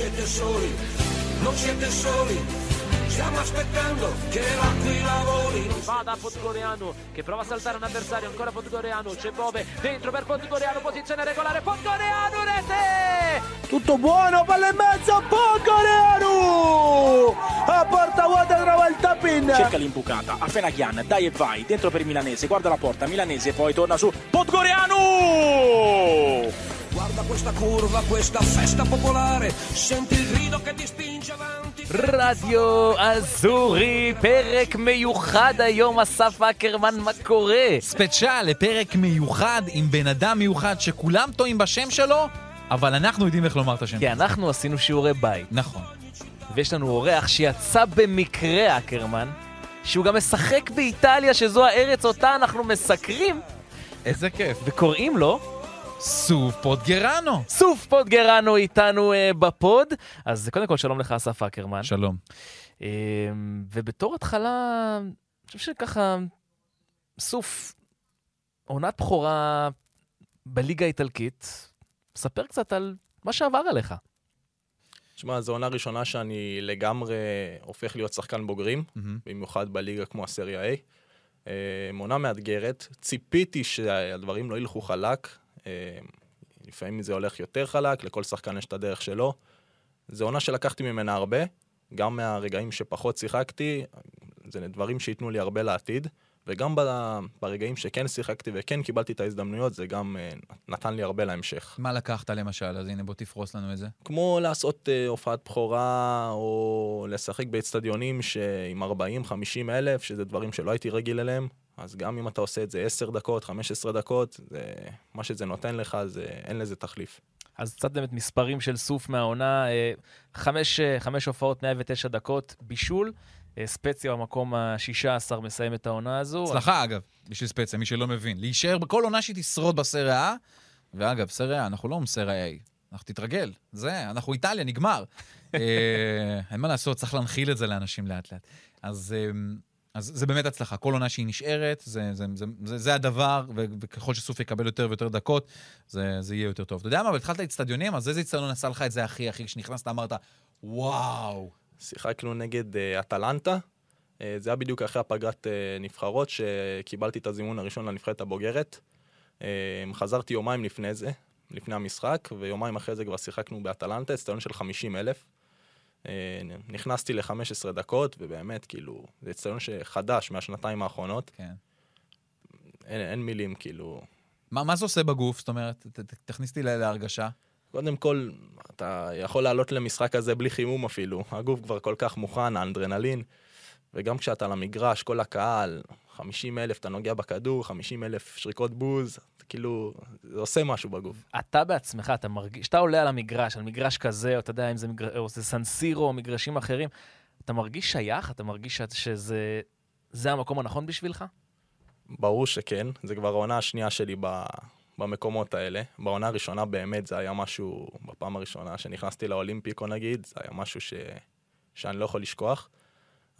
siete soli, non siete soli, stiamo aspettando che l'acqui lavori. Va da Podgoriano che prova a saltare un avversario, ancora Podgoriano, c'è Bove dentro per Podgoriano, posizione regolare, Podgoriano, rete! Tutto buono, palla in mezzo, Podgoriano! A porta vuota trova il tapping! Cerca l'imbucata, a Fenachian, dai e vai, dentro per il milanese, guarda la porta, milanese, poi torna su Podgoriano! Guarda questa curva, questa festa popolare, senti il grido che ti spinge avanti. רדיו אזורי, פרק מיוחד היום, אסף אקרמן, מה קורה? ספיישל לפרק מיוחד עם בן אדם מיוחד שכולם טועים בשם שלו, אבל אנחנו יודעים איך לומר את השם. כי אנחנו עשינו שיעורי בית, נכון. ויש לנו אורח שיצא במקרה, אקרמן, שהוא גם משחק באיטליה, שזו הארץ אותה אנחנו מסקרים, איזה כיף. וקוראים לו סוף פוטגרנו. סוף פוטגרנו איתנו אה, בפוד. אז קודם כל, שלום לך, אסף אקרמן. שלום. אה, ובתור התחלה, אני חושב שככה, סוף, עונת בכורה בליגה האיטלקית, ספר קצת על מה שעבר עליך. תשמע, זו עונה ראשונה שאני לגמרי הופך להיות שחקן בוגרים, מהמם. במיוחד בליגה כמו הסריה A. אה, עונה מאתגרת, ציפיתי שהדברים לא ילכו חלק, לפעמים זה הולך יותר חלק, לכל שחקן יש את הדרך שלו. זו עונה שלקחתי ממנה הרבה, גם מהרגעים שפחות שיחקתי, זה דברים שייתנו לי הרבה לעתיד, וגם ברגעים שכן שיחקתי וכן קיבלתי את ההזדמנויות, זה גם אה, נתן לי הרבה להמשך. מה לקחת למשל? אז הנה בוא תפרוס לנו את זה. כמו לעשות אה, הופעת בכורה, או לשחק באצטדיונים עם 40-50 אלף, שזה דברים שלא הייתי רגיל אליהם. אז גם אם אתה עושה את זה 10 דקות, 15 דקות, זה, מה שזה נותן לך, זה, אין לזה תחליף. אז קצת באמת מספרים של סוף מהעונה, אה, חמש, אה, חמש הופעות, 109 דקות, בישול. אה, ספציה במקום ה-16 מסיים את העונה הזו. הצלחה אגב, בשביל ספציה, מי שלא מבין. להישאר בכל עונה שהיא תשרוד בסריה ואגב, סריה אנחנו לא סריה A, אנחנו תתרגל. זה, אנחנו איטליה, נגמר. אה, אין מה לעשות, צריך להנחיל את זה לאנשים לאט לאט. אז... אה, אז זה באמת הצלחה, כל עונה שהיא נשארת, זה, זה, זה, זה, זה הדבר, וככל שסוף יקבל יותר ויותר דקות, זה, זה יהיה יותר טוב. אתה יודע מה, אבל התחלת לאצטדיונים, אז איזה אצטדיון עשה לך את זה הכי הכי, כשנכנסת אמרת, וואו. שיחקנו נגד אה, אטלנטה, אה, זה היה בדיוק אחרי הפגרת אה, נבחרות, שקיבלתי את הזימון הראשון לנבחרת הבוגרת. אה, חזרתי יומיים לפני זה, לפני המשחק, ויומיים אחרי זה כבר שיחקנו באטלנטה, אצטדיון של 50 אלף. אה, נכנסתי ל-15 דקות, ובאמת, כאילו, זה אצטדיון שחדש מהשנתיים האחרונות. כן. אין, אין מילים, כאילו... מה, מה זה עושה בגוף? זאת אומרת, ת, ת, תכניס אותי לה- להרגשה. קודם כל, אתה יכול לעלות למשחק הזה בלי חימום אפילו. הגוף כבר כל כך מוכן, האנדרנלין. וגם כשאתה על המגרש, כל הקהל, 50 אלף, אתה נוגע בכדור, 50 אלף שריקות בוז, כאילו, זה עושה משהו בגוף. אתה בעצמך, אתה מרגיש, כשאתה עולה על המגרש, על מגרש כזה, או אתה יודע אם זה, מגר... או זה סנסירו או מגרשים אחרים, אתה מרגיש שייך? אתה מרגיש שזה זה המקום הנכון בשבילך? ברור שכן, זה כבר העונה השנייה שלי ב, במקומות האלה. בעונה הראשונה באמת זה היה משהו, בפעם הראשונה שנכנסתי לאולימפיקו נגיד, זה היה משהו ש, שאני לא יכול לשכוח.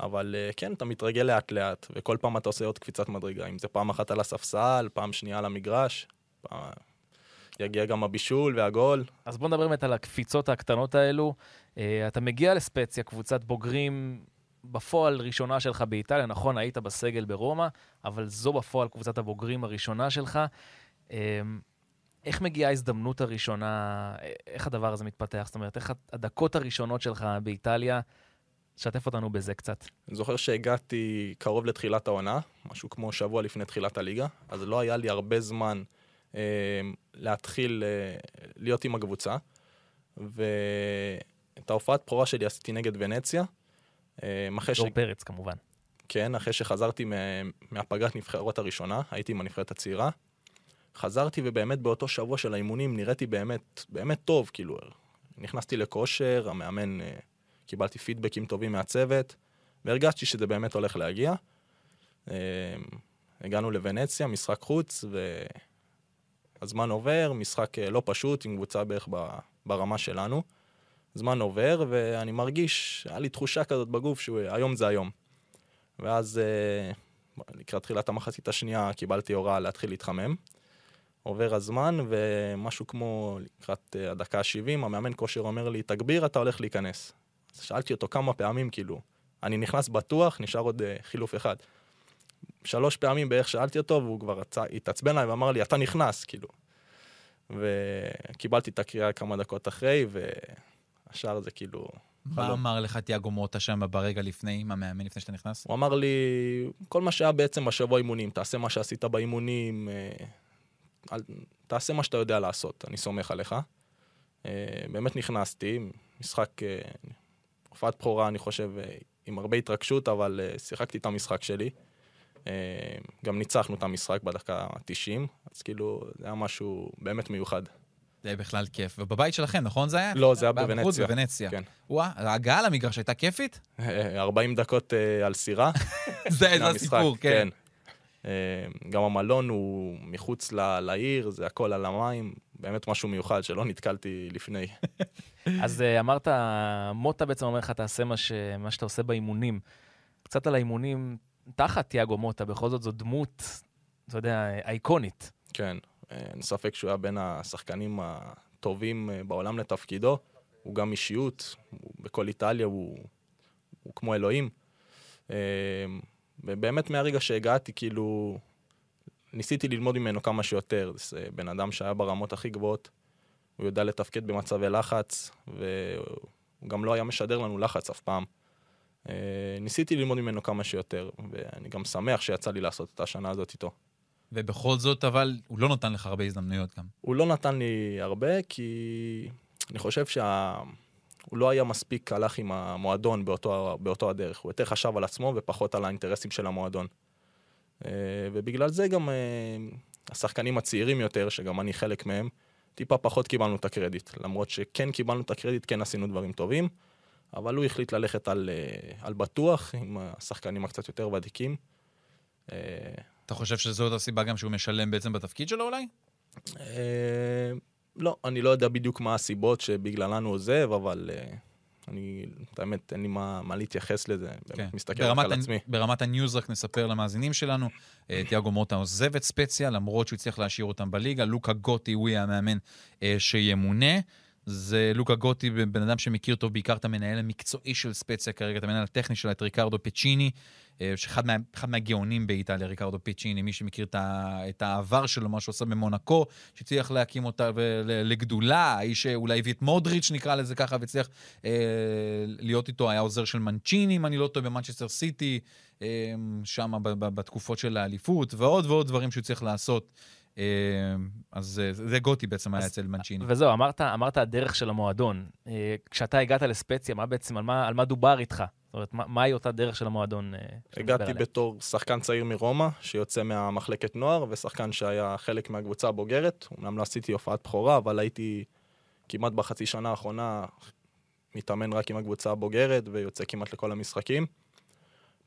אבל אה, כן, אתה מתרגל לאט לאט, וכל פעם אתה עושה עוד קפיצת מדרגה. אם זה פעם אחת על הספסל, פעם שנייה על המגרש, פעם... יגיע גם הבישול והגול. אז בוא נדבר באמת על הקפיצות הקטנות האלו. אה, אתה מגיע לספציה, קבוצת בוגרים בפועל ראשונה שלך באיטליה, נכון, היית בסגל ברומא, אבל זו בפועל קבוצת הבוגרים הראשונה שלך. אה, איך מגיעה ההזדמנות הראשונה, איך הדבר הזה מתפתח? זאת אומרת, איך הדקות הראשונות שלך באיטליה, שתף אותנו בזה קצת. אני זוכר שהגעתי קרוב לתחילת העונה, משהו כמו שבוע לפני תחילת הליגה, אז לא היה לי הרבה זמן אה, להתחיל אה, להיות עם הקבוצה. ואת ההופעת בכורה שלי עשיתי נגד ונציה. אה, אחרי ש... דור פרץ, כמובן. כן, אחרי שחזרתי מה- מהפגרת נבחרות הראשונה, הייתי עם הנבחרת הצעירה. חזרתי ובאמת באותו שבוע של האימונים נראיתי באמת, באמת טוב, כאילו, נכנסתי לכושר, המאמן, אה, קיבלתי פידבקים טובים מהצוות, והרגשתי שזה באמת הולך להגיע. אה, הגענו לוונציה, משחק חוץ, והזמן עובר, משחק אה, לא פשוט, עם קבוצה בערך ברמה שלנו. זמן עובר, ואני מרגיש, היה לי תחושה כזאת בגוף שהיום זה היום. ואז אה, לקראת תחילת המחצית השנייה קיבלתי הוראה להתחיל להתחמם. עובר הזמן, ומשהו כמו לקראת הדקה ה-70, המאמן כושר אומר לי, תגביר, אתה הולך להיכנס. אז שאלתי אותו כמה פעמים, כאילו, אני נכנס בטוח, נשאר עוד אה, חילוף אחד. שלוש פעמים בערך שאלתי אותו, והוא כבר רצה, התעצבן עליי ואמר לי, אתה נכנס, כאילו. וקיבלתי את הקריאה כמה דקות אחרי, והשאר זה כאילו... מה חלום. אמר לך תיאגו מוטה שם ברגע לפני, עם המאמן לפני שאתה נכנס? הוא אמר לי, כל מה שהיה בעצם בשבוע אימונים, תעשה מה שעשית באימונים, אה, אל, תעשה מה שאתה יודע לעשות, אני סומך עליך. אה, באמת נכנסתי, משחק, הופעת בכורה, אני חושב, אה, עם הרבה התרגשות, אבל אה, שיחקתי את המשחק שלי. אה, גם ניצחנו את המשחק בדקה ה-90, אז כאילו, זה היה משהו באמת מיוחד. זה בכלל כיף. ובבית שלכם, נכון זה היה? לא, זה היה בחוץ, בוונציה. בוונציה. כן. וואה, ההגעה למגרש הייתה כיפית? אה, 40 דקות על סירה. זה הסיפור, כן. אה, גם המלון הוא מחוץ לעיר, זה הכל על המים, באמת משהו מיוחד שלא נתקלתי לפני. אז אה, אמרת, מוטה בעצם אומר לך, תעשה מה, ש... מה שאתה עושה באימונים. קצת על האימונים, תחת תיאגו מוטה, בכל זאת זו דמות, אתה יודע, אייקונית. כן, אה, אין ספק שהוא היה בין השחקנים הטובים אה, בעולם לתפקידו. הוא גם אישיות, הוא, בכל איטליה הוא, הוא כמו אלוהים. ובאמת מהרגע שהגעתי, כאילו, ניסיתי ללמוד ממנו כמה שיותר. זה בן אדם שהיה ברמות הכי גבוהות, הוא יודע לתפקד במצבי לחץ, והוא גם לא היה משדר לנו לחץ אף פעם. אה, ניסיתי ללמוד ממנו כמה שיותר, ואני גם שמח שיצא לי לעשות את השנה הזאת איתו. ובכל זאת, אבל, הוא לא נתן לך הרבה הזדמנויות גם. הוא לא נתן לי הרבה, כי אני חושב שהוא לא היה מספיק הלך עם המועדון באותו, באותו הדרך. הוא יותר חשב על עצמו ופחות על האינטרסים של המועדון. אה, ובגלל זה גם אה, השחקנים הצעירים יותר, שגם אני חלק מהם, טיפה פחות קיבלנו את הקרדיט. למרות שכן קיבלנו את הקרדיט, כן עשינו דברים טובים, אבל הוא החליט ללכת על, אה, על בטוח עם השחקנים הקצת יותר ותיקים. אתה חושב שזאת הסיבה גם שהוא משלם בעצם בתפקיד שלו אולי? לא, אני לא יודע בדיוק מה הסיבות שבגללן הוא עוזב, אבל אני, את האמת, אין לי מה, מה להתייחס לזה, באמת מסתכל רק כן. על עצמי. ברמת הניוז רק נספר למאזינים שלנו, אה, תיאגו מוטה עוזב את ספציה, למרות שהוא הצליח להשאיר אותם בליגה. לוקה גוטי הוא יהיה המאמן אה, שימונה. זה לוקה גוטי, בן אדם שמכיר טוב בעיקר את המנהל המקצועי של ספציה כרגע, את המנהל הטכני שלה, את ריקרדו פצ'יני, אה, שאחד מה, מהגאונים באיטליה, ריקרדו פצ'יני, מי שמכיר את, ה, את העבר שלו, מה שהוא עשה במונקו, שהצליח להקים אותה ול- לגדולה, האיש שאולי הביא את מודריץ', נקרא לזה ככה, והצליח אה, להיות איתו, היה עוזר של מנצ'יני, אם אני לא טועה, במנצ'סטר סיטי, אה, שם בתקופות של האליפות, ועוד ועוד דברים שהוא צריך לעשות. אה, אז אה, זה גוטי בעצם היה אצל מנצ'יני. וזהו, אמרת, אמרת הדרך של המועדון. אה, כשאתה הגעת לספציה, מה בעצם, על מה, על מה דובר איתך? זאת אומרת, מה- מהי אותה דרך של המועדון? הגעתי? בתור שחקן צעיר מרומא, שיוצא מהמחלקת נוער, ושחקן שהיה חלק מהקבוצה הבוגרת. אומנם לא עשיתי הופעת בכורה, אבל הייתי כמעט בחצי שנה האחרונה מתאמן רק עם הקבוצה הבוגרת, ויוצא כמעט לכל המשחקים.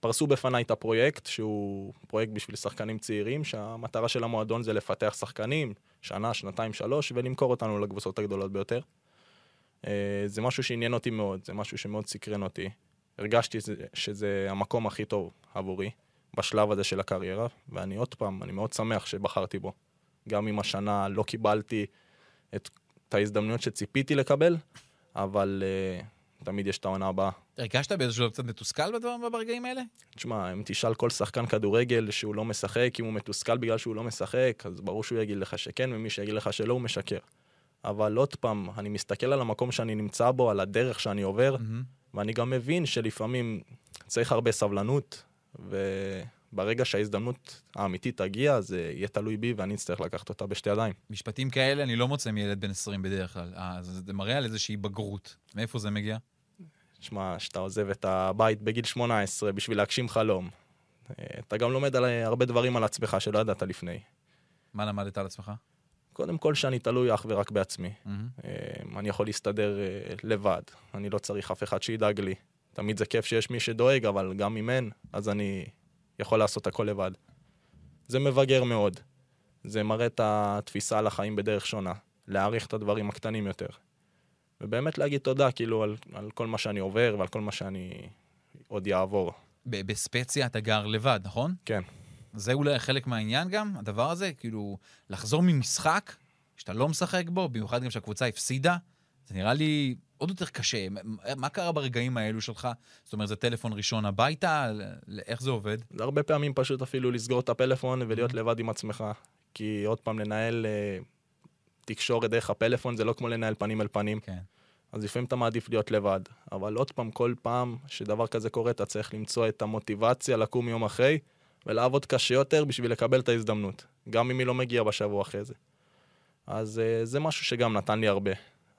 פרסו בפניי את הפרויקט, שהוא פרויקט בשביל שחקנים צעירים, שהמטרה של המועדון זה לפתח שחקנים, שנה, שנתיים, שלוש, ולמכור אותנו לקבוצות הגדולות ביותר. אה, זה משהו שעניין אותי מאוד, זה משהו שמאוד סקרן אותי. הרגשתי שזה, שזה המקום הכי טוב עבורי בשלב הזה של הקריירה, ואני עוד פעם, אני מאוד שמח שבחרתי בו. גם אם השנה לא קיבלתי את, את ההזדמנויות שציפיתי לקבל, אבל uh, תמיד יש את העונה הבאה. הרגשת באיזשהו שלב קצת מתוסכל בדבר- ברגעים האלה? תשמע, אם תשאל כל שחקן כדורגל שהוא לא משחק, אם הוא מתוסכל בגלל שהוא לא משחק, אז ברור שהוא יגיד לך שכן, ומי שיגיד לך שלא, הוא משקר. אבל עוד פעם, אני מסתכל על המקום שאני נמצא בו, על הדרך שאני עובר, מהמם. ואני גם מבין שלפעמים צריך הרבה סבלנות, וברגע שההזדמנות האמיתית תגיע, זה יהיה תלוי בי ואני אצטרך לקחת אותה בשתי ידיים. משפטים כאלה אני לא מוצא מילד בן 20 בדרך כלל. אז זה מראה על איזושהי בגרות. מאיפה זה מגיע? שמע, שאתה עוזב את הבית בגיל 18 בשביל להגשים חלום, אה, אתה גם לומד על הרבה דברים על עצמך שלא ידעת לפני. מה למדת על עצמך? קודם כל שאני תלוי אך ורק בעצמי. אה, אני יכול להסתדר אה, לבד, אני לא צריך אף אחד שידאג לי. תמיד זה כיף שיש מי שדואג, אבל גם אם אין, אז אני יכול לעשות הכל לבד. זה מבגר מאוד. זה מראה את התפיסה על החיים בדרך שונה. להעריך את הדברים הקטנים יותר. ובאמת להגיד תודה, כאילו, על, על כל מה שאני עובר ועל כל מה שאני עוד יעבור. בספציה אתה גר לבד, נכון? כן. זה אולי חלק מהעניין גם, הדבר הזה, כאילו, לחזור ממשחק שאתה לא משחק בו, במיוחד גם שהקבוצה הפסידה, זה נראה לי עוד יותר קשה. מה קרה ברגעים האלו שלך? זאת אומרת, זה טלפון ראשון הביתה? איך זה עובד? זה הרבה פעמים פשוט אפילו לסגור את הפלאפון ולהיות לבד עם עצמך. כי עוד פעם, לנהל אה, תקשורת דרך הפלאפון זה לא כמו לנהל פנים אל פנים. כן. אז לפעמים אתה מעדיף להיות לבד. אבל עוד פעם, כל פעם שדבר כזה קורה, אתה צריך למצוא את המוטיבציה לקום יום אחרי, ולעבוד קשה יותר בשביל לקבל את ההזדמנות. גם אם היא לא מגיעה בשבוע אחרי זה. אז אה, זה משהו שגם נתן לי הרבה,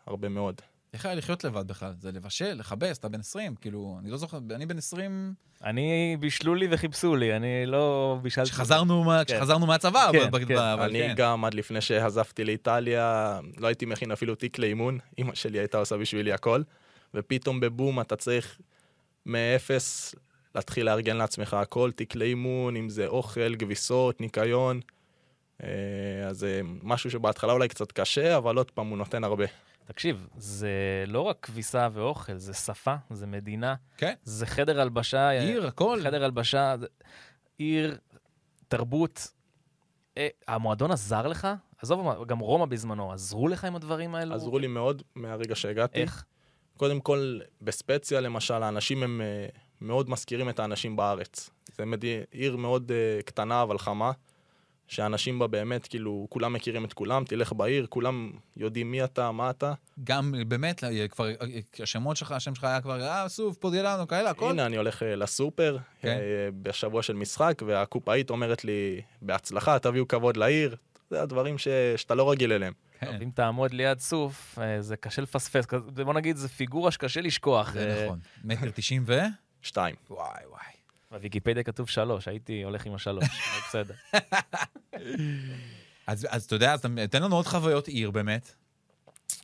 הרבה מאוד. איך היה לחיות לבד בכלל? זה לבשל, לכבס, אתה בן 20, כאילו, אני לא זוכר, אני בן 20, אני, בישלו לי וחיפשו לי, אני לא בישלתי. כשחזרנו, מה- כן. כשחזרנו מהצבא, כן, אבל- כן. אבל אני כן. גם, עד לפני שעזבתי לאיטליה, לא הייתי מכין אפילו תיק לאימון. אימא שלי הייתה עושה בשבילי הכל. ופתאום בבום אתה צריך מאפס להתחיל לארגן לעצמך הכל, תיק לאימון, אם זה אוכל, כביסות, ניקיון. אה, אז זה משהו שבהתחלה אולי קצת קשה, אבל עוד פעם, הוא נותן הרבה. תקשיב, זה לא רק כביסה ואוכל, זה שפה, זה מדינה, כן. זה חדר הלבשה. עיר, הכל. חדר הלבשה, עיר, תרבות. אה, המועדון עזר לך? עזוב, גם רומא בזמנו, עזרו לך עם הדברים האלו? עזרו לי מאוד מהרגע שהגעתי. איך? קודם כל, בספציה למשל, האנשים הם אה, מאוד מזכירים את האנשים בארץ. זה מדי, עיר מאוד אה, קטנה אבל חמה, שאנשים בה באמת, כאילו, כולם מכירים את כולם, תלך בעיר, כולם יודעים מי אתה, מה אתה. גם באמת, כבר, השמות שלך, השם שלך היה כבר, אה, סוף, פודיאלנו, כאלה, הכל. הנה, אני הולך אה, לסופר כן. אה, בשבוע של משחק, והקופאית אומרת לי, בהצלחה, תביאו כבוד לעיר. זה הדברים ש... שאתה לא רגיל אליהם. כן, אם תעמוד ליד סוף, אה, זה קשה לפספס. בוא נגיד, זו פיגורה שקשה לשכוח. זה אה, נכון. מטר תשעים ו... שתיים. וואי, וואי. בוויקיפדיה כתוב שלוש, הייתי הולך עם השלוש, אבל בסדר. אז, אז אתה יודע, תן לנו עוד חוויות עיר באמת.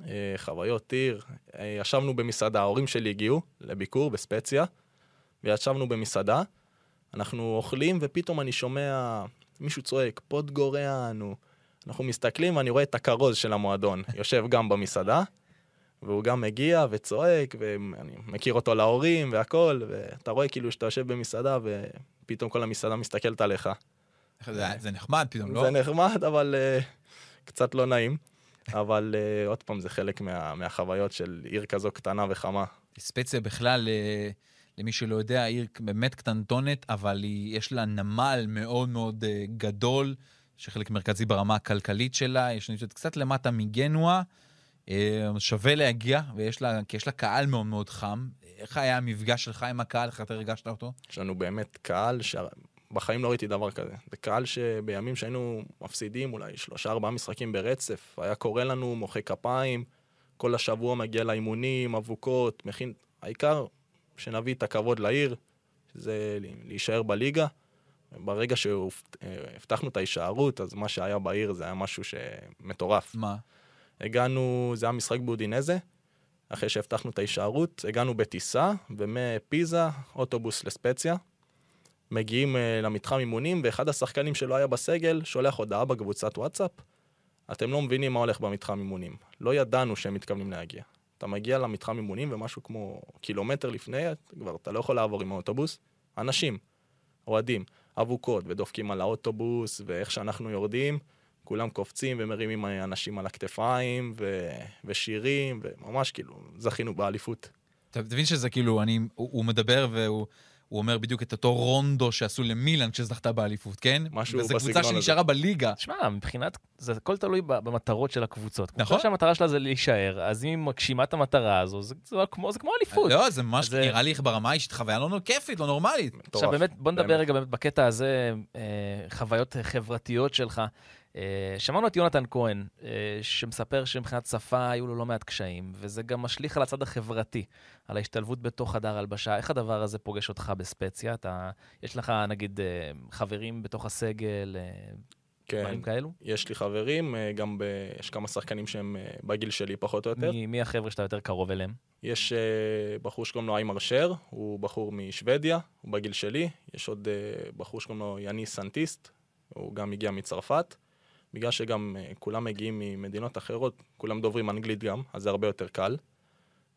אה, חוויות עיר. אה, ישבנו במסעדה, ההורים שלי הגיעו לביקור בספציה, וישבנו במסעדה. אנחנו אוכלים, ופתאום אני שומע מישהו צועק, פוד גוריאנו. אנחנו מסתכלים, ואני רואה את הכרוז של המועדון, יושב גם במסעדה, והוא גם מגיע וצועק, ואני מכיר אותו להורים והכל, ואתה רואה כאילו שאתה יושב במסעדה, ופתאום כל המסעדה מסתכלת עליך. זה, זה נחמד פתאום, לא? זה נחמד, אבל uh, קצת לא נעים. אבל uh, עוד פעם, זה חלק מה, מהחוויות של עיר כזו קטנה וחמה. ספציה בכלל, אה, למי שלא יודע, עיר באמת קטנטונת, אבל היא, יש לה נמל מאוד מאוד גדול, שחלק מרכזי ברמה הכלכלית שלה, יש נמצאת קצת למטה מגנואה, אה, שווה להגיע, ויש לה, כי יש לה קהל מאוד מאוד חם. איך היה המפגש שלך עם הקהל, איך אתה הרגשת אותו? יש לנו באמת קהל שבחיים לא ראיתי דבר כזה. זה קהל שבימים שהיינו מפסידים אולי שלושה ארבעה משחקים ברצף, היה קורא לנו, מוחא כפיים, כל השבוע מגיע לאימונים, אבוקות, מכין... העיקר שנביא את הכבוד לעיר, שזה להישאר בליגה. ברגע שהבטחנו את ההישארות, אז מה שהיה בעיר זה היה משהו שמטורף. מה? הגענו, זה היה משחק באודינזה, אחרי שהבטחנו את ההישארות, הגענו בטיסה, ומפיזה, אוטובוס לספציה. מגיעים uh, למתחם אימונים, ואחד השחקנים שלא היה בסגל שולח הודעה בקבוצת וואטסאפ, אתם לא מבינים מה הולך במתחם אימונים. לא ידענו שהם מתכוונים להגיע. אתה מגיע למתחם אימונים, ומשהו כמו קילומטר לפני, כבר אתה לא יכול לעבור עם האוטובוס. אנשים, אוהדים, אבוקות, ודופקים על האוטובוס, ואיך שאנחנו יורדים, כולם קופצים ומרימים אנשים על הכתפיים, ו... ושירים, וממש כאילו, זכינו באליפות. אתה מבין שזה כאילו, אני, הוא, הוא מדבר והוא הוא אומר בדיוק את אותו רונדו שעשו למילאן כשזכתה באליפות, כן? משהו וזו קבוצה בסגנון הזה. שנשארה בליגה. תשמע, מבחינת, זה הכל תלוי במטרות של הקבוצות. נכון. נכון. שהמטרה שלה זה להישאר, אז אם היא מגשימה את המטרה הזו, זה, זה, כמו, זה כמו אליפות. לא, זה ממש, זה- נראה לי ברמה האישית חוויה לא כיפית, לא נורמלית. עכשיו באמת, בוא נדבר באמת. רגע באמת בקטע הזה, אה, חוויות חברתיות שלך. אה, שמענו את יונתן כהן, אה, שמספר שמבחינת שפה היו לו לא מעט קשיים, וזה גם משליך על הצד החברתי, על ההשתלבות בתוך חדר הלבשה. איך הדבר הזה פוגש אותך בספציה? אתה, יש לך נגיד אה, חברים בתוך הסגל, כן, דברים כאלו? יש לי חברים, גם ב... יש כמה שחקנים שהם בגיל שלי פחות או יותר. מי, מי החבר'ה שאתה יותר קרוב אליהם? יש בחור שקוראים לו איימר שר, הוא בחור משוודיה, הוא בגיל שלי. יש עוד בחור שקוראים לו יני סנטיסט, הוא גם הגיע מצרפת. בגלל שגם אה, כולם מגיעים ממדינות אחרות, כולם דוברים אנגלית גם, אז זה הרבה יותר קל.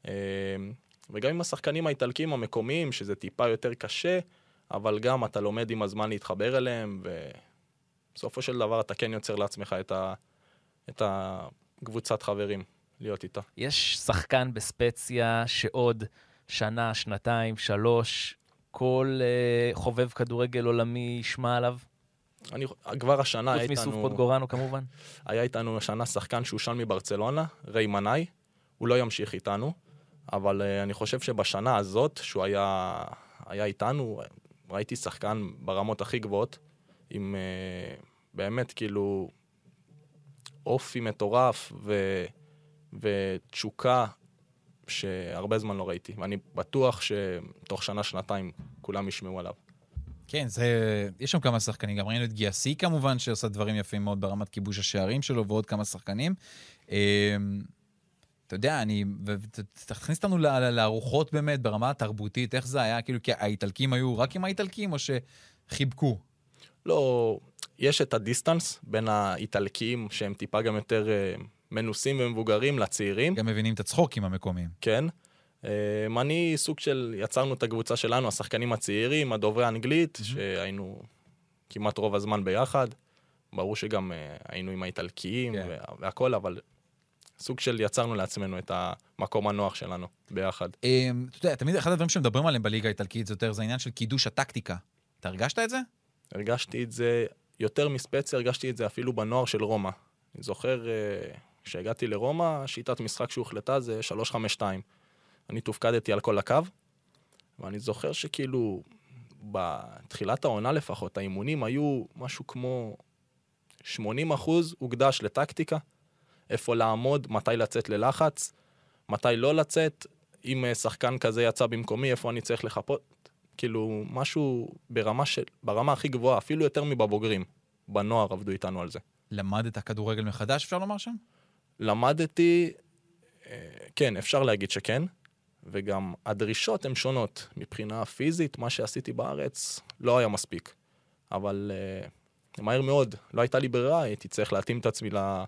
אה, וגם עם השחקנים האיטלקים המקומיים, שזה טיפה יותר קשה, אבל גם אתה לומד עם הזמן להתחבר אליהם, ובסופו של דבר אתה כן יוצר לעצמך את, ה... את הקבוצת חברים להיות איתה. יש שחקן בספציה שעוד שנה, שנתיים, שלוש, כל uh, חובב כדורגל עולמי ישמע עליו? אני, כבר השנה היה חוץ איתנו... מסוף פוטגורנו כמובן. היה איתנו השנה שחקן שהוא שם מברצלונה, ריי מנאי. הוא לא ימשיך איתנו, אבל uh, אני חושב שבשנה הזאת, שהוא היה, היה איתנו, ראיתי שחקן ברמות הכי גבוהות, עם uh, באמת כאילו אופי מטורף ו, ותשוקה שהרבה זמן לא ראיתי. ואני בטוח שתוך שנה-שנתיים כולם ישמעו עליו. כן, זה... יש שם כמה שחקנים, גם ראינו את גיאסי כמובן, שעושה דברים יפים מאוד ברמת כיבוש השערים שלו, ועוד כמה שחקנים. אמ, אתה יודע, אני... תכניס אותנו לארוחות באמת, ברמה התרבותית, איך זה היה? כאילו, כי האיטלקים היו רק עם האיטלקים, או שחיבקו? לא, יש את הדיסטנס בין האיטלקים, שהם טיפה גם יותר אה, מנוסים ומבוגרים, לצעירים. גם מבינים את הצחוקים המקומיים. כן. אמ, אני סוג של, יצרנו את הקבוצה שלנו, השחקנים הצעירים, הדוברי האנגלית, mm-hmm. שהיינו כמעט רוב הזמן ביחד. ברור שגם uh, היינו עם האיטלקיים כן. והכל, אבל סוג של יצרנו לעצמנו את המקום הנוח שלנו ביחד. Um, אתה יודע, תמיד אחד הדברים שמדברים עליהם בליגה האיטלקית זה יותר, זה העניין של קידוש הטקטיקה. אתה הרגשת את זה? הרגשתי את זה יותר מספציה, הרגשתי את זה אפילו בנוער של רומא. אני זוכר, uh, כשהגעתי לרומא, שיטת משחק שהוחלטה זה 3-5-2. אני תופקדתי על כל הקו, ואני זוכר שכאילו, בתחילת העונה לפחות, האימונים היו משהו כמו 80 אחוז הוקדש לטקטיקה, איפה לעמוד, מתי לצאת ללחץ, מתי לא לצאת, אם אה, שחקן כזה יצא במקומי, איפה אני צריך לחפות. כאילו, משהו ברמה, של, ברמה הכי גבוהה, אפילו יותר מבבוגרים. בנוער עבדו איתנו על זה. למדת כדורגל מחדש, אפשר לומר שם? למדתי, אה, כן, אפשר להגיד שכן. וגם הדרישות הן שונות. מבחינה פיזית, מה שעשיתי בארץ לא היה מספיק. אבל uh, מהר מאוד, לא הייתה לי ברירה, הייתי צריך להתאים את עצמי ל,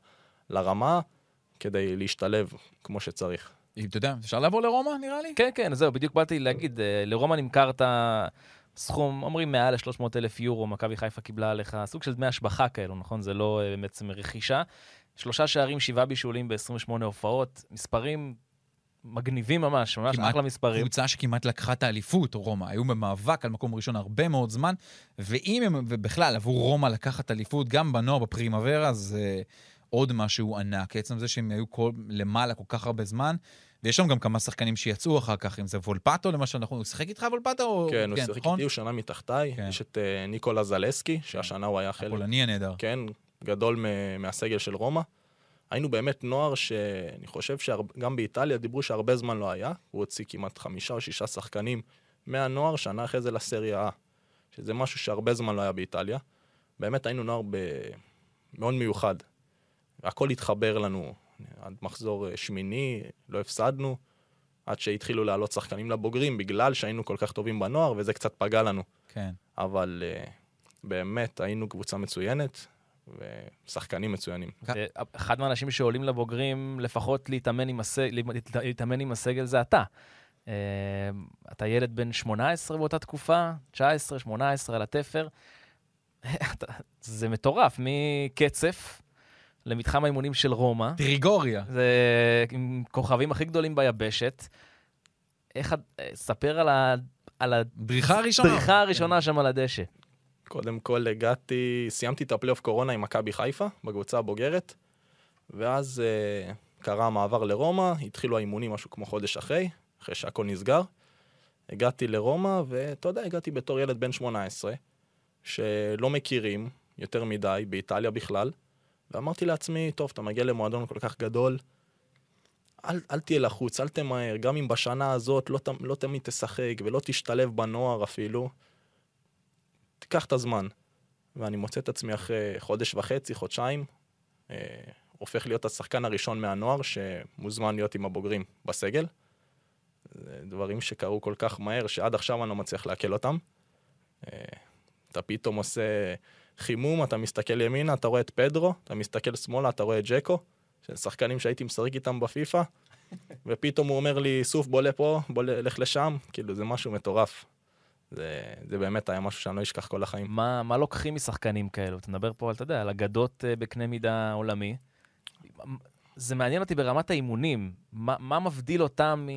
לרמה כדי להשתלב כמו שצריך. אתה יודע, אפשר לעבור לרומא, נראה לי? כן, כן, זהו, בדיוק באתי להגיד, אה, לרומא נמכרת סכום, אומרים מעל ל-300 אלף יורו, מכבי חיפה קיבלה עליך סוג של דמי השבחה כאלו, נכון? זה לא אה, בעצם רכישה. שלושה שערים, שבעה בישולים ב-28 הופעות, מספרים מגניבים ממש, ממש אחלה מספרים. קבוצה שכמעט לקחה את האליפות, רומא. היו במאבק על מקום ראשון הרבה מאוד זמן, ואם הם, ובכלל, עבור רומא לקחת אליפות, גם בנוער, בפרימוורה, זה עוד משהו ענק. עצם זה שהם היו כל, למעלה כל כך הרבה זמן. ויש שם גם כמה שחקנים שיצאו אחר כך, אם זה וולפטו למשל, אנחנו, הוא שיחק איתך וולפטו? כן, הוא כן, שיחק נכון? איתי, הוא שנה מתחתיי. כן. יש את uh, ניקולה זלסקי, שהשנה הוא היה חלק... הפולני הנהדר. כן, גדול מהסגל של רומא. היינו באמת נוער שאני חושב שגם באיטליה דיברו שהרבה זמן לא היה. הוא הוציא כמעט חמישה או שישה שחקנים מהנוער, שנה אחרי זה לסריה A, שזה משהו שהרבה זמן לא היה באיטליה. באמת היינו נוער ב... מאוד מיוחד. הכל התחבר לנו עד מחזור אה, שמיני, לא הפסדנו, עד שהתחילו לעלות שחקנים לבוגרים, בגלל שהיינו כל כך טובים בנוער, וזה קצת פגע לנו. כן. אבל uh, באמת היינו קבוצה מצוינת, ושחקנים מצוינים. אחד מהאנשים שעולים לבוגרים, לפחות להתאמן עם, הסג... להתאמן עם הסגל זה אתה. Uh, אתה ילד בן 18 באותה תקופה, 19, 18 על התפר. זה מטורף, מקצף למתחם האימונים של רומא. טריגוריה. זה עם כוכבים הכי גדולים ביבשת. איך, ספר על ה... על הבריחה הראשונה. הבריחה הראשונה שם על הדשא. קודם כל הגעתי, סיימתי את הפלייאוף קורונה עם מכבי חיפה, בקבוצה הבוגרת, ואז uh, קרה המעבר לרומא, התחילו האימונים משהו כמו חודש אחרי, אחרי שהכל נסגר. הגעתי לרומא, ואתה יודע, הגעתי בתור ילד בן 18, שלא מכירים יותר מדי, באיטליה בכלל, ואמרתי לעצמי, טוב, אתה מגיע למועדון כל כך גדול, אל, אל תהיה לחוץ, אל תמהר, גם אם בשנה הזאת לא, לא תמיד תשחק ולא תשתלב בנוער אפילו, תיקח את הזמן. ואני מוצא את עצמי אחרי חודש וחצי, חודשיים, אה, הופך להיות השחקן הראשון מהנוער שמוזמן להיות עם הבוגרים בסגל. זה דברים שקרו כל כך מהר, שעד עכשיו אני לא מצליח לעכל אותם. אה, אתה פתאום עושה חימום, אתה מסתכל ימינה, אתה רואה את פדרו, אתה מסתכל שמאלה, אתה רואה את ג'קו, שחקנים שהייתי משחק איתם בפיפא, ופתאום הוא אומר לי, סוף, בוא לפה, בוא לך לשם, כאילו, זה משהו מטורף. זה, זה באמת היה משהו שאני לא אשכח כל החיים. מה, מה לוקחים משחקנים כאלו? אתה מדבר פה, אתה יודע, על אגדות אה, בקנה מידה עולמי. זה מעניין אותי ברמת האימונים. מה, מה מבדיל אותם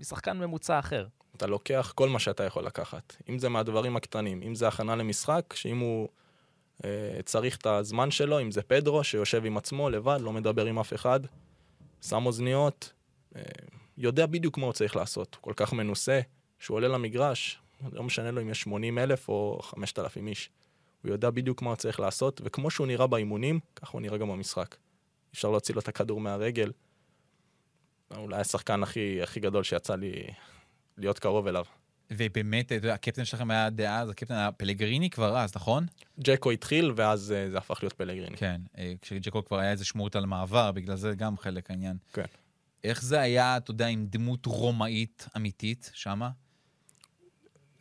משחקן ממוצע אחר? אתה לוקח כל מה שאתה יכול לקחת. אם זה מהדברים הקטנים, אם זה הכנה למשחק, שאם הוא אה, צריך את הזמן שלו, אם זה פדרו, שיושב עם עצמו לבד, לא מדבר עם אף אחד, שם אוזניות, אה, יודע בדיוק מה הוא צריך לעשות. הוא כל כך מנוסה, שהוא עולה למגרש, לא משנה לו אם יש 80 אלף או 5,000 איש. הוא יודע בדיוק מה הוא צריך לעשות, וכמו שהוא נראה באימונים, ככה הוא נראה גם במשחק. אפשר להוציא לו את הכדור מהרגל. אולי השחקן הכי, הכי גדול שיצא לי להיות קרוב אליו. ובאמת, יודע, הקפטן שלכם היה דאז, הקפטן היה פלגריני כבר אז, נכון? ג'קו התחיל, ואז אה, זה הפך להיות פלגריני. כן, אה, כשג'קו כבר היה איזה שמורת על מעבר, בגלל זה גם חלק העניין. כן. איך זה היה, אתה יודע, עם דמות רומאית אמיתית שמה?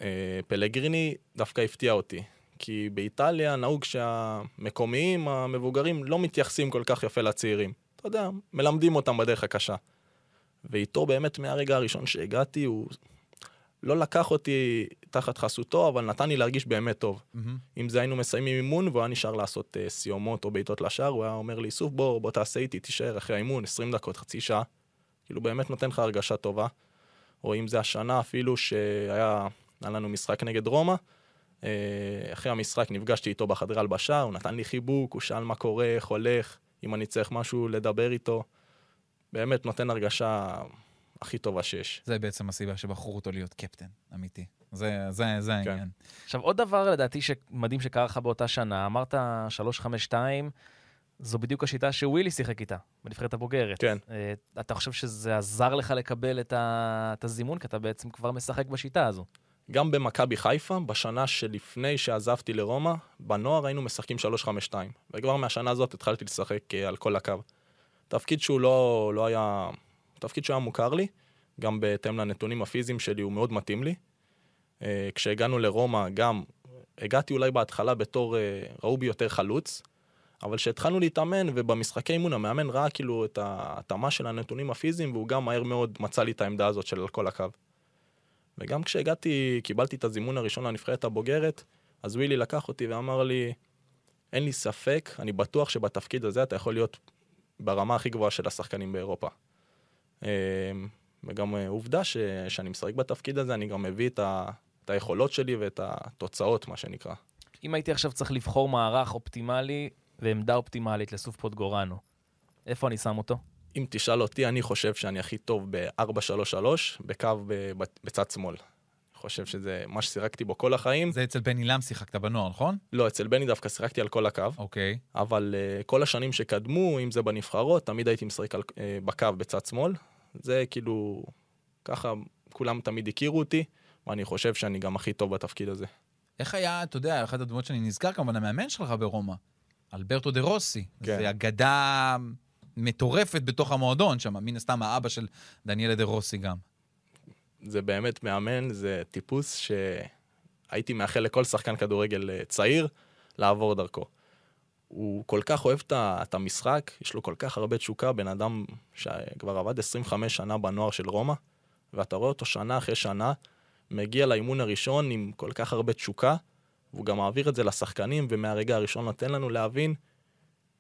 אה, פלגריני דווקא הפתיע אותי, כי באיטליה נהוג שהמקומיים, המבוגרים, לא מתייחסים כל כך יפה לצעירים. אתה יודע, מלמדים אותם בדרך הקשה. ואיתו באמת מהרגע הראשון שהגעתי, הוא לא לקח אותי תחת חסותו, אבל נתן לי להרגיש באמת טוב. אם זה היינו מסיימים אימון והוא היה נשאר לעשות uh, סיומות או בעיטות לשער, הוא היה אומר לי, סוף, בוא, בוא תעשה איתי, תישאר אחרי האימון, 20 דקות, חצי שעה. כאילו באמת נותן לך הרגשה טובה. או אם זה השנה אפילו שהיה היה לנו משחק נגד רומא, אה, אחרי המשחק נפגשתי איתו בחדרי הלבשה, הוא נתן לי חיבוק, הוא שאל מה קורה, איך הולך, אם אני צריך משהו לדבר איתו. באמת נותן הרגשה הכי טובה שיש. זה בעצם הסיבה שבחרו אותו להיות קפטן, אמיתי. זה, זה, זה העניין. עכשיו, עוד דבר לדעתי שמדהים שקרה לך באותה שנה, אמרת 352, זו בדיוק השיטה שווילי שיחק איתה, בנבחרת הבוגרת. כן. אה, אתה חושב שזה עזר לך לקבל את, ה... את הזימון? כי אתה בעצם כבר משחק בשיטה הזו. גם במכבי חיפה, בשנה שלפני שעזבתי לרומא, בנוער היינו משחקים 3-5-2. וכבר מהשנה הזאת התחלתי לשחק אה, על כל הקו. תפקיד שהוא לא, לא היה... תפקיד שהיה מוכר לי, גם בהתאם לנתונים הפיזיים שלי הוא מאוד מתאים לי. אה, כשהגענו לרומא גם, הגעתי אולי בהתחלה בתור, אה, ראו בי יותר חלוץ, אבל כשהתחלנו להתאמן ובמשחקי אימון המאמן ראה כאילו את ההתאמה של הנתונים הפיזיים והוא גם מהר מאוד מצא לי את העמדה הזאת של כל הקו. וגם כשהגעתי, קיבלתי את הזימון הראשון לנבחרת הבוגרת, אז ווילי לקח אותי ואמר לי, אין לי ספק, אני בטוח שבתפקיד הזה אתה יכול להיות ברמה הכי גבוהה של השחקנים באירופה. אה, וגם אה, עובדה ש, שאני משחק בתפקיד הזה, אני גם מביא את, ה, את היכולות שלי ואת התוצאות, מה שנקרא. אם הייתי עכשיו צריך לבחור מערך אופטימלי ועמדה אופטימלית לסוף פוטגורנו, איפה אני שם אותו? אם תשאל אותי, אני חושב שאני הכי טוב ב-4-3-3, בקו בצד שמאל. חושב שזה מה ששיחקתי בו כל החיים. זה אצל בן עילם שיחקת בנוער, נכון? לא, אצל בני דווקא שיחקתי על כל הקו, אוקיי. אבל uh, כל השנים שקדמו, אם זה בנבחרות, תמיד הייתי משחק על, uh, בקו בצד שמאל. זה כאילו, ככה כולם תמיד הכירו אותי, ואני חושב שאני גם הכי טוב בתפקיד הזה. איך היה, אתה יודע, אחת הדמות שאני נזכר, כמובן, המאמן שלך ברומא, אלברטו דה רוסי. כן. זה אגדה מטורפת בתוך המועדון שם, מן הסתם האבא של דניאלה דה רוסי גם. זה באמת מאמן, זה טיפוס שהייתי מאחל לכל שחקן כדורגל אה, צעיר לעבור דרכו. הוא כל כך אוהב את המשחק, יש לו כל כך הרבה תשוקה, בן אדם שכבר עבד 25 שנה בנוער של רומא, ואתה רואה אותו שנה אחרי שנה, מגיע לאימון הראשון עם כל כך הרבה תשוקה, והוא גם מעביר את זה לשחקנים, ומהרגע הראשון נותן לנו להבין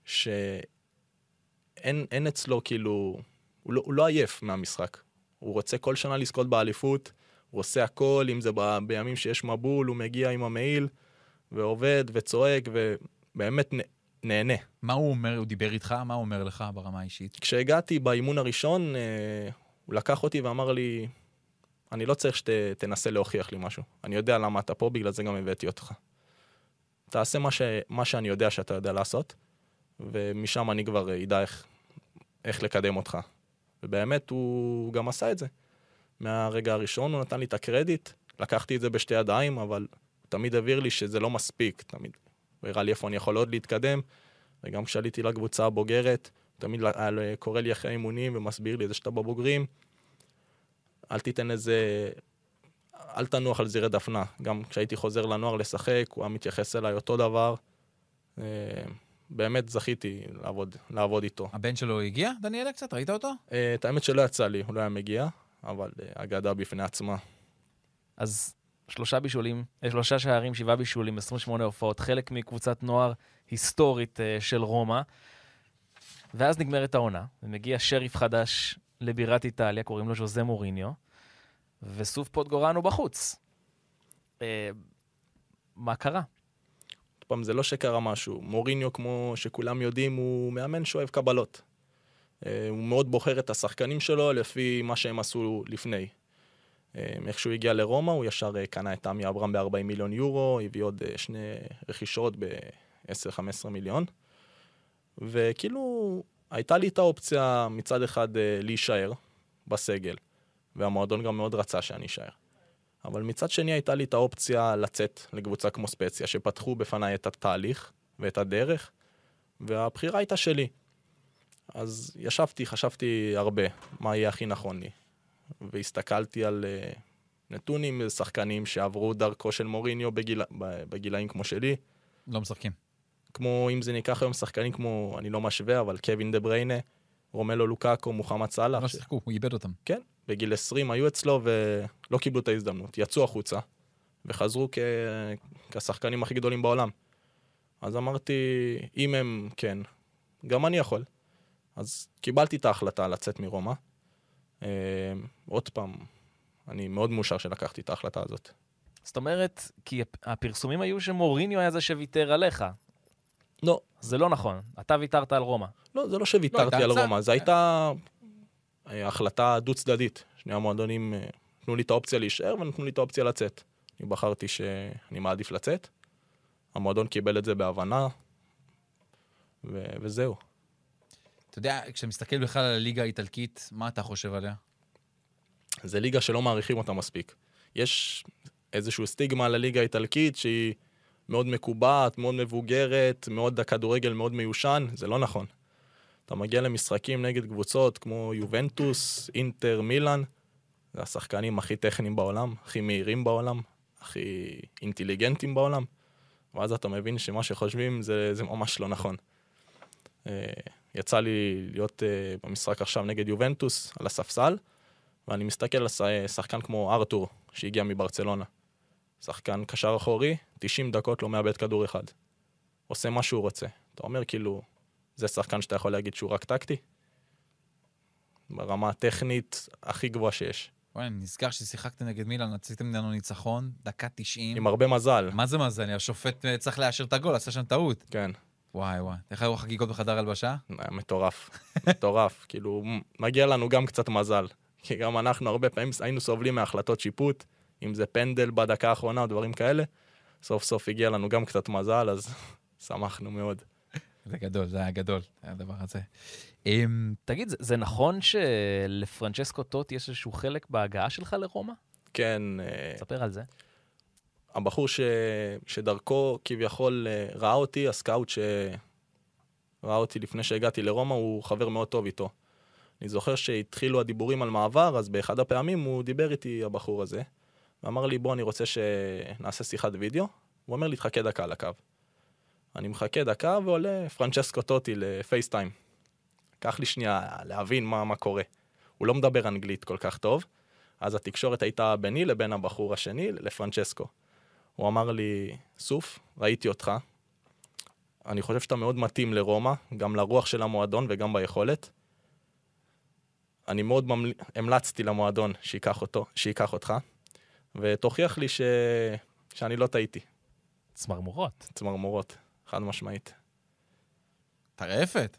שאין אין אצלו כאילו, הוא לא, הוא לא עייף מהמשחק. הוא רוצה כל שנה לזכות באליפות, הוא עושה הכל, אם זה ב, בימים שיש מבול, הוא מגיע עם המעיל, ועובד וצועק, ובאמת נה- נהנה. מה הוא אומר, הוא דיבר איתך? מה הוא אומר לך ברמה האישית? כשהגעתי באימון הראשון, אה, הוא לקח אותי ואמר לי, אני לא צריך שתנסה להוכיח לי משהו. אני יודע למה אתה פה, בגלל זה גם הבאתי אותך. תעשה מה, ש, מה שאני יודע שאתה יודע לעשות, ומשם אני כבר אה, אדע איך, איך לקדם אותך. ובאמת, הוא גם עשה את זה. מהרגע הראשון הוא נתן לי את הקרדיט, לקחתי את זה בשתי ידיים, אבל הוא תמיד הבהיר לי שזה לא מספיק, תמיד. הוא הראה לי איפה אני יכול עוד להתקדם, וגם כשעליתי לקבוצה הבוגרת, הוא תמיד היה קורא לי אחרי האימונים ומסביר לי את זה שאתה בבוגרים. אל תיתן איזה... אל תנוח על זירי דפנה. גם כשהייתי חוזר לנוער לשחק, הוא היה מתייחס אליי אותו דבר. באמת זכיתי לעבוד, לעבוד איתו. הבן שלו הגיע, דניאלה, קצת? ראית אותו? אה, את האמת שלא יצא לי, הוא לא היה מגיע, אבל אה, אגדה בפני עצמה. אז שלושה בישולים, אה, שלושה שערים, שבעה בישולים, 28 הופעות, חלק מקבוצת נוער היסטורית של רומא. ואז נגמרת העונה, ומגיע שריף חדש לבירת איטליה, קוראים לו ז'וזה מוריניו, וסוף פוטגורנו בחוץ. מה קרה? פעם, זה לא שקרה משהו. מוריניו, כמו שכולם יודעים, הוא מאמן שאוהב קבלות. אה, הוא מאוד בוחר את השחקנים שלו לפי מה שהם עשו לפני. אה, איך שהוא הגיע לרומא, הוא ישר אה, קנה את תמי אברהם ב-40 מיליון יורו, הביא עוד שני רכישות ב-10-15 מיליון. וכאילו, הייתה לי את האופציה מצד אחד להישאר בסגל, והמועדון גם מאוד רצה שאני אשאר. אבל מצד שני הייתה לי את האופציה לצאת לקבוצה כמו ספציה, שפתחו בפניי את התהליך ואת הדרך, והבחירה הייתה שלי. אז ישבתי, חשבתי הרבה מה יהיה הכי נכון לי, והסתכלתי על uh, נתונים, שחקנים שעברו דרכו של מוריניו בגיל, בגילאים כמו שלי, לא משחקים. כמו אם זה ניקח היום שחקנים כמו, אני לא משווה, אבל קווין דה בריינה, רומלו לוקאקו, מוחמד סאלח, לא שיחקו, הוא איבד אותם. כן, בגיל 20 היו אצלו ולא קיבלו את ההזדמנות. יצאו החוצה וחזרו כ... כשחקנים הכי גדולים בעולם. אז אמרתי, אם הם כן, גם אני יכול. אז קיבלתי את ההחלטה לצאת מרומא. אה, עוד פעם, אני מאוד מאושר שלקחתי את ההחלטה הזאת. זאת אומרת, כי הפ- הפרסומים היו שמוריניו היה זה שוויתר עליך. לא, זה לא נכון, אתה ויתרת על רומא. לא, זה לא לא, שוויתרתי הייתה על. רומא, זו הייתה אה, החלטה דו-צדדית. שני המועדונים אה, נתנו לי את האופציה להישאר ונתנו לי את האופציה לצאת. אני בחרתי שאני מעדיף לצאת. המועדון קיבל את זה בהבנה, ו- וזהו. אתה יודע, כשאתה מסתכל בכלל על הליגה האיטלקית, מה אתה חושב עליה? זה ליגה שלא מעריכים אותה מספיק. יש איזושהי סטיגמה על הליגה האיטלקית שהיא מאוד מקובעת, מאוד מבוגרת, מאוד הכדורגל מאוד מיושן, זה לא נכון. אתה מגיע למשחקים נגד קבוצות כמו יובנטוס, אינטר, מילאן, זה השחקנים הכי טכניים בעולם, הכי מהירים בעולם, הכי אינטליגנטים בעולם, ואז אתה מבין שמה שחושבים זה, זה ממש לא נכון. אה, יצא לי להיות אה, במשחק עכשיו נגד יובנטוס על הספסל, ואני מסתכל על שחקן כמו ארתור, שהגיע מברצלונה. שחקן קשר אחורי, 90 דקות לא מאבד כדור אחד. עושה מה שהוא רוצה. אתה אומר כאילו, זה שחקן שאתה יכול להגיד שהוא רק טקטי? ברמה הטכנית הכי גבוהה שיש. וואי, אני נזכר ששיחקתם נגד מילאן, רציתם ממנו ניצחון, דקה 90. עם הרבה מזל. מה זה מזל? השופט אה, צריך לאשר את הגול, עשה שם טעות. כן, וואי וואי. איך היו החגיגות בחדר הלבשה? היה מטורף. מטורף. כאילו, מגיע לנו גם קצת מזל. כי גם אנחנו הרבה פעמים היינו סובלים מהחלטות שיפוט, אם זה פנדל בדקה האחרונה או דברים כאלה. סוף סוף הגיע לנו גם קצת מזל, אז שמחנו מאוד. זה גדול, זה היה גדול, הדבר הזה. אמ, תגיד, זה, זה נכון שלפרנצ'סקו טוטי יש איזשהו חלק בהגעה שלך לרומא? כן, אה, ספר על זה. הבחור ש... שדרכו כביכול אה, ראה אותי, הסקאוט שראה אותי לפני שהגעתי לרומא, הוא חבר מאוד טוב איתו. אני זוכר שהתחילו הדיבורים על מעבר, אז באחד הפעמים הוא דיבר איתי, הבחור הזה, ואמר לי, בוא, אני רוצה שנעשה שיחת וידאו. הוא אומר לי, תחכה דקה על הקו. אני מחכה דקה ועולה פרנצ'סקו טוטי לפייסטיים. לקח לי שנייה להבין מה, מה קורה. הוא לא מדבר אנגלית כל כך טוב, אז התקשורת הייתה ביני לבין הבחור השני, לפרנצ'סקו. הוא אמר לי, סוף, ראיתי אותך. אני חושב שאתה מאוד מתאים לרומא, גם לרוח של המועדון וגם ביכולת. אני מאוד ממל... המלצתי למועדון שייקח, אותו, שייקח אותך, ותוכיח לי ש... שאני לא טעיתי. צמרמורות. צמרמורות, חד משמעית. טרפת.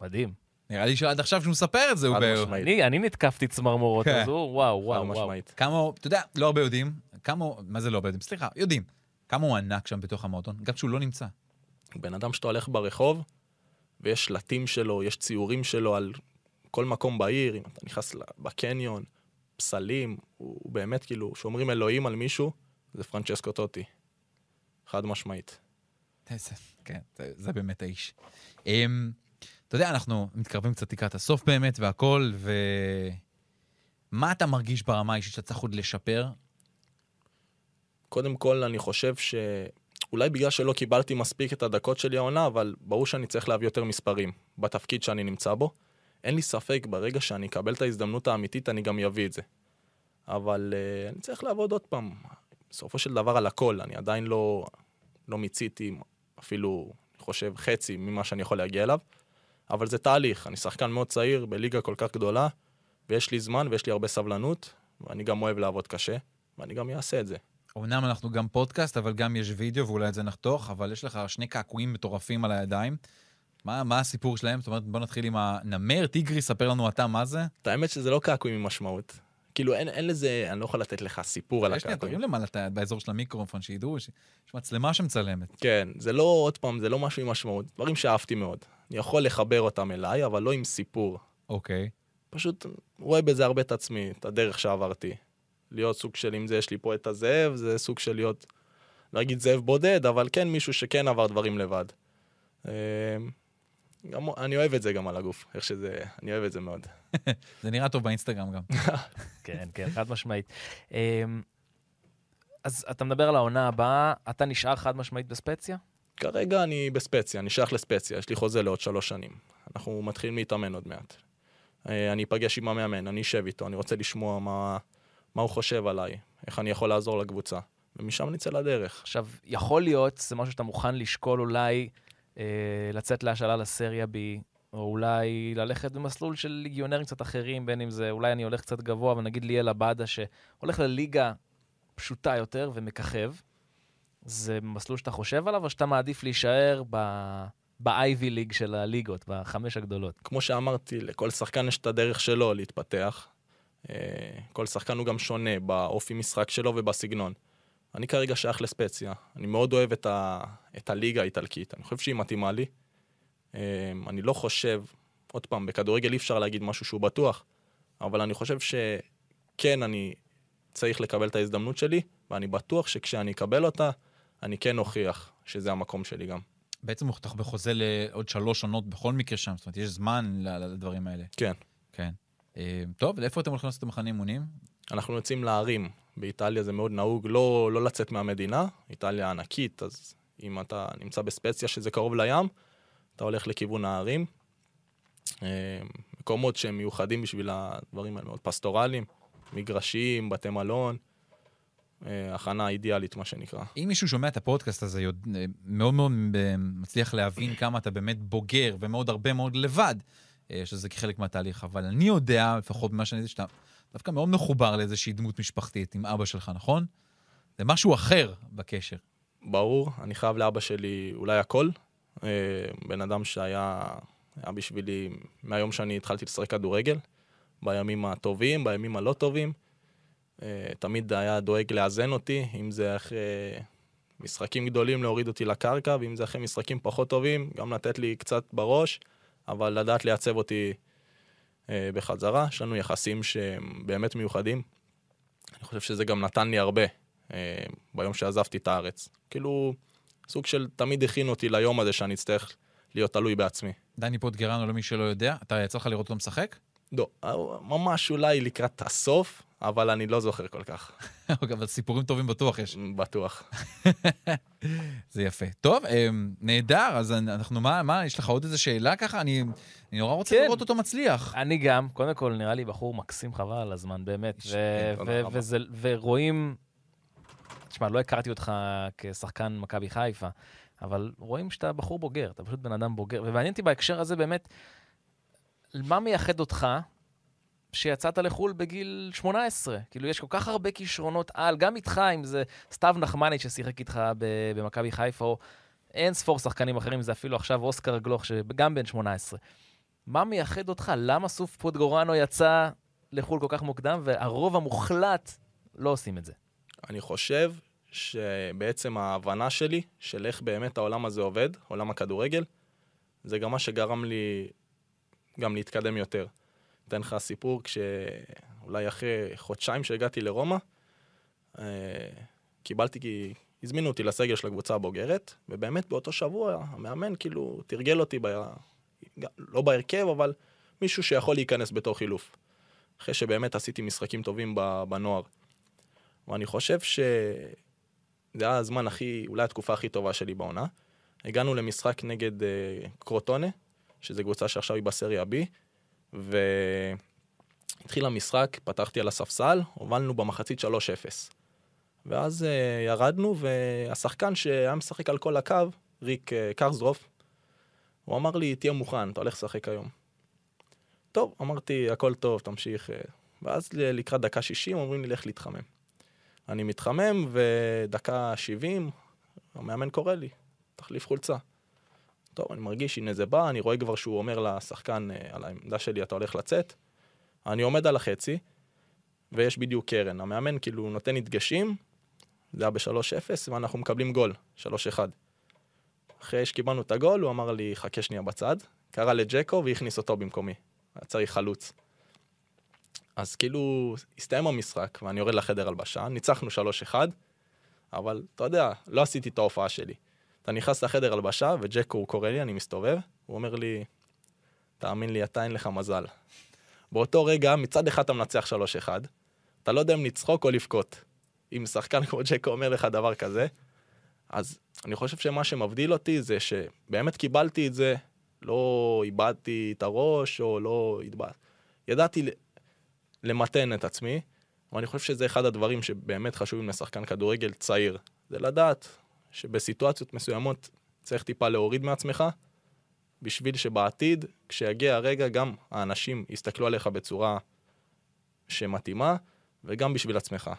מדהים. נראה לי שעד עכשיו שהוא מספר את זה, הוא חד ב... משמעית. אני, אני נתקפתי צמרמורות, כן. אז הוא, וואו, וואו, וואו. משמעית. כמה, אתה יודע, לא הרבה יודעים, כמה, מה זה לא הרבה יודעים? סליחה, יודעים. כמה הוא ענק שם בתוך המועדון, גם כשהוא לא נמצא. בן אדם שאתה הולך ברחוב, ויש שלטים שלו, יש ציורים שלו על כל מקום בעיר, אם אתה נכנס בקניון, פסלים, הוא, הוא באמת כאילו, כשאומרים אלוהים על מישהו, זה פרנצ'סקו טוטי. חד משמעית. איזה, כן, זה, זה באמת האיש. Um, אתה יודע, אנחנו מתקרבים קצת לקראת הסוף באמת והכל, ומה אתה מרגיש ברמה האישית שאתה צריך עוד לשפר? קודם כל, אני חושב ש... אולי בגלל שלא קיבלתי מספיק את הדקות שלי העונה, אבל ברור שאני צריך להביא יותר מספרים בתפקיד שאני נמצא בו. אין לי ספק, ברגע שאני אקבל את ההזדמנות האמיתית, אני גם אביא את זה. אבל uh, אני צריך לעבוד עוד פעם. בסופו של דבר על הכל, אני עדיין לא, לא מיציתי אפילו, אני חושב, חצי ממה שאני יכול להגיע אליו, אבל זה תהליך, אני שחקן מאוד צעיר בליגה כל כך גדולה, ויש לי זמן ויש לי הרבה סבלנות, ואני גם אוהב לעבוד קשה, ואני גם אעשה את זה. אמנם אנחנו גם פודקאסט, אבל גם יש וידאו, ואולי את זה נחתוך, אבל יש לך שני קעקועים מטורפים על הידיים. מה, מה הסיפור שלהם? זאת אומרת, בוא נתחיל עם הנמר, טיגרי, ספר לנו אתה מה זה. את האמת שזה לא קעקועים עם משמעות. כאילו, אין, אין לזה, אני לא יכול לתת לך סיפור על יש לי, הקעקועים. תרים למעלה באזור של המיקרופון, שידעו שיש מצלמה שמצלמת. כן, זה לא, עוד פעם, זה לא משהו עם משמעות. דברים שאהבתי מאוד. אני יכול לחבר אותם אליי, אבל לא עם סיפור. אוקיי. פשוט רואה בזה הרבה את עצמי, את הדרך שעברתי. להיות סוג של, אם זה יש לי פה את הזאב, זה סוג של להיות, לא אגיד זאב בודד, אבל כן מישהו שכן עבר דברים לבד. גם, אני אוהב את זה גם על הגוף, איך שזה, אני אוהב את זה מאוד. זה נראה טוב באינסטגרם גם. כן, כן, חד משמעית. אמ, אז אתה מדבר על העונה הבאה, אתה נשאר חד משמעית בספציה? כרגע אני בספציה, אני שייך לספציה, יש לי חוזה לעוד שלוש שנים. אנחנו מתחילים להתאמן עוד מעט. אה, אני אפגש עם המאמן, אני אשב איתו, אני רוצה לשמוע מה, מה הוא חושב עליי, איך אני יכול לעזור לקבוצה. ומשם נצא לדרך. עכשיו, יכול להיות, זה משהו שאתה מוכן לשקול אולי לצאת להשאלה לסריה B, או אולי ללכת במסלול של ליגיונרים קצת אחרים, בין אם זה, אולי אני הולך קצת גבוה, אבל נגיד ליאל עבדה, שהולך לליגה פשוטה יותר ומככב. זה מסלול שאתה חושב עליו, או שאתה מעדיף להישאר ב... ב-IV ליג של הליגות, בחמש הגדולות. כמו שאמרתי, לכל שחקן יש את הדרך שלו להתפתח. אה, כל שחקן הוא גם שונה באופי משחק שלו ובסגנון. אני כרגע שייך לספציה. אני מאוד אוהב את, ה... את הליגה האיטלקית. אני חושב שהיא מתאימה לי. אה, אני לא חושב, עוד פעם, בכדורגל אי אפשר להגיד משהו שהוא בטוח, אבל אני חושב שכן, אני צריך לקבל את ההזדמנות שלי, ואני בטוח שכשאני אקבל אותה, אני כן אוכיח שזה המקום שלי גם. בעצם הוא חתך בחוזה לעוד שלוש עונות בכל מקרה שם, זאת אומרת, יש זמן לדברים האלה. כן. כן. אה, טוב, לאיפה אתם הולכים לעשות את המחנה אימונים? אנחנו יוצאים לערים. באיטליה זה מאוד נהוג לא, לא לצאת מהמדינה, איטליה ענקית, אז אם אתה נמצא בספציה שזה קרוב לים, אתה הולך לכיוון הערים. אה, מקומות שהם מיוחדים בשביל הדברים האלה, מאוד פסטורליים, מגרשים, בתי מלון, אה, הכנה אידיאלית, מה שנקרא. אם מישהו שומע את הפודקאסט הזה, מאוד מאוד אה, מצליח להבין כמה אתה באמת בוגר ומאוד הרבה מאוד לבד, שזה כחלק מהתהליך, אבל אני יודע, לפחות ממה שאני יודע, שאתה דווקא מאוד מחובר לאיזושהי דמות משפחתית עם אבא שלך, נכון? זה משהו אחר בקשר. ברור, אני חייב לאבא שלי אולי הכל. אה, בן אדם שהיה היה בשבילי מהיום שאני התחלתי לשחק כדורגל, בימים הטובים, בימים הלא טובים. אה, תמיד היה דואג לאזן אותי, אם זה אחרי משחקים גדולים להוריד אותי לקרקע, ואם זה אחרי משחקים פחות טובים, גם לתת לי קצת בראש, אבל לדעת לייצב אותי בחזרה. יש לנו יחסים שהם באמת מיוחדים. אני חושב שזה גם נתן לי הרבה אה, ביום שעזבתי את הארץ. כאילו, סוג של תמיד הכין אותי ליום הזה שאני אצטרך להיות תלוי בעצמי. דני פוטגרנו, למי שלא יודע, אתה יצא לך לראות אותו משחק? לא, ממש אולי לקראת הסוף, אבל אני לא זוכר כל כך, אבל סיפורים טובים בטוח יש. בטוח. זה יפה. טוב, אה, נהדר, אז אנחנו, מה, מה, יש לך עוד איזו שאלה ככה? אני, אני נורא רוצה כן. לראות אותו מצליח. אני גם, קודם כל, נראה לי בחור מקסים חבל על הזמן, באמת. ו- כן, ו-. וזה- ורואים, תשמע, לא הכרתי אותך כשחקן מכבי חיפה, אבל רואים שאתה בחור בוגר, אתה פשוט בן אדם בוגר. ומעניין אותי בהקשר הזה באמת, מה מייחד אותך שיצאת לחו"ל בגיל 18? כאילו, יש כל כך הרבה כישרונות על, גם איתך, אם זה סתיו נחמני ששיחק איתך במכבי חיפה, או אין ספור שחקנים אחרים, זה אפילו עכשיו אוסקר גלוך, שגם בן 18. מה מייחד אותך? למה סוף פוטגורנו יצא לחו"ל כל כך מוקדם, והרוב המוחלט לא עושים את זה? אני חושב שבעצם ההבנה שלי של איך באמת העולם הזה עובד, עולם הכדורגל, זה גם מה שגרם לי גם להתקדם יותר. אתן לך סיפור, כשאולי אחרי חודשיים שהגעתי לרומא, אה, קיבלתי, כי הזמינו אותי לסגל של הקבוצה הבוגרת, ובאמת באותו שבוע המאמן כאילו תרגל אותי, ב... לא בהרכב, אבל מישהו שיכול להיכנס בתור חילוף. אחרי שבאמת עשיתי משחקים טובים בנוער. ואני חושב שזה היה הזמן הכי, אולי התקופה הכי טובה שלי בעונה. הגענו למשחק נגד uh, קרוטונה, שזו קבוצה שעכשיו היא בסריה B, והתחיל המשחק, פתחתי על הספסל, הובלנו במחצית 3-0. ואז אה, ירדנו, והשחקן שהיה משחק על כל הקו, ריק אה, קרזרוף, הוא אמר לי, תהיה מוכן, אתה הולך לשחק היום. טוב, אמרתי, הכל טוב, תמשיך. אה." ואז לקראת דקה 60 אומרים לי, לך להתחמם. אני מתחמם, ודקה 70, המאמן קורא לי, תחליף חולצה. טוב, אני מרגיש, הנה זה בא, אני רואה כבר שהוא אומר לשחקן אה, על העמדה שלי, אתה הולך לצאת. אני עומד על החצי, ויש בדיוק קרן. המאמן כאילו נותן לי דגשים, זה היה ב-3-0, ואנחנו מקבלים גול, 3-1. אחרי שקיבלנו את הגול, הוא אמר לי, חכה שנייה בצד, קרא לג'קו והכניס אותו במקומי. היה צריך חלוץ. אז כאילו, הסתיים המשחק, ואני יורד לחדר הלבשה, ניצחנו 3-1, אבל אתה יודע, לא עשיתי את ההופעה שלי. אתה נכנס לחדר הלבשה, וג'קו קורא לי, אני מסתובב, הוא אומר לי, תאמין לי, אתה אין לך מזל. באותו רגע, מצד אחד אתה מנצח 3-1, אתה לא יודע אם לצחוק או לבכות. אם שחקן כמו ג'קו אומר לך דבר כזה, אז אני חושב שמה שמבדיל אותי זה שבאמת קיבלתי את זה, לא איבדתי את הראש או לא התבא... ידעתי למתן את עצמי, ואני חושב שזה אחד הדברים שבאמת חשובים לשחקן כדורגל צעיר. זה לדעת שבסיטואציות מסוימות צריך טיפה להוריד מעצמך, בשביל שבעתיד, כשיגיע הרגע, גם האנשים יסתכלו עליך בצורה שמתאימה, וגם בשביל עצמך.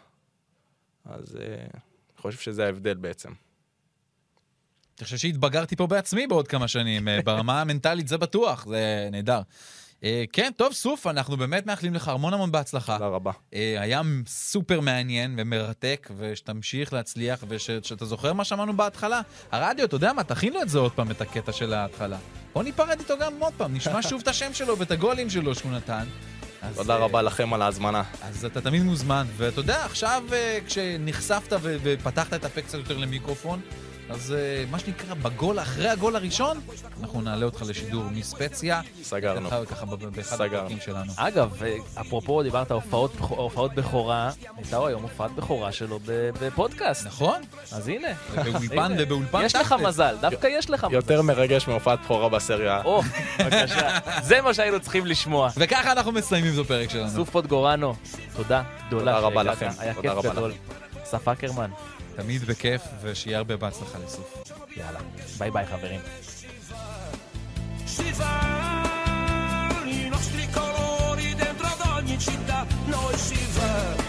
אז uh, אני חושב שזה ההבדל בעצם. אני חושב שהתבגרתי פה בעצמי בעוד כמה שנים, אה, ברמה המנטלית זה בטוח, זה נהדר. אה, כן, טוב, סוף, אנחנו באמת מאחלים לך המון המון בהצלחה. תודה רבה. אה, היה סופר מעניין ומרתק, ושתמשיך להצליח, ושאתה זוכר מה שמענו בהתחלה. הרדיו, אתה יודע מה, תכין לו את זה עוד פעם, את הקטע של ההתחלה. בוא ניפרד איתו גם עוד פעם, נשמע שוב את השם שלו ואת הגולים שלו שהוא נתן. אז, תודה אה, רבה לכם על ההזמנה. אז אתה תמיד מוזמן, ואתה יודע, עכשיו כשנחשפת ופתחת את הפה קצת יותר למיקרופון, אז אה, מה שנקרא, בגול, אחרי הגול הראשון, אנחנו נעלה אותך לשידור מספציה. סגרנו. ככה, באחד. הפרקים שלנו. אגב, אה, אפרופו, דיברת הופעות, הופעות בכורה, הייתה היום הופעת בכורה שלו בפודקאסט. נכון? אז הנה. ובאולפן, הנה. ובאולפן יש לך. מזל, דווקא יש לך מזל. יותר מרגש מהופעת בכורה בסריה. או, בבקשה. זה מה שהיינו צריכים לשמוע. וככה אנחנו מסיימים את הפרק שלנו. סוף פוטגורנו, תודה גדולה תודה רבה. לכם. היה כיף גדול. אסף אקרמן, תמיד בכיף, ושיהיה הרבה בהצלחה לסוף. יאללה, ביי ביי חברים. i nostri colori città, noi si va.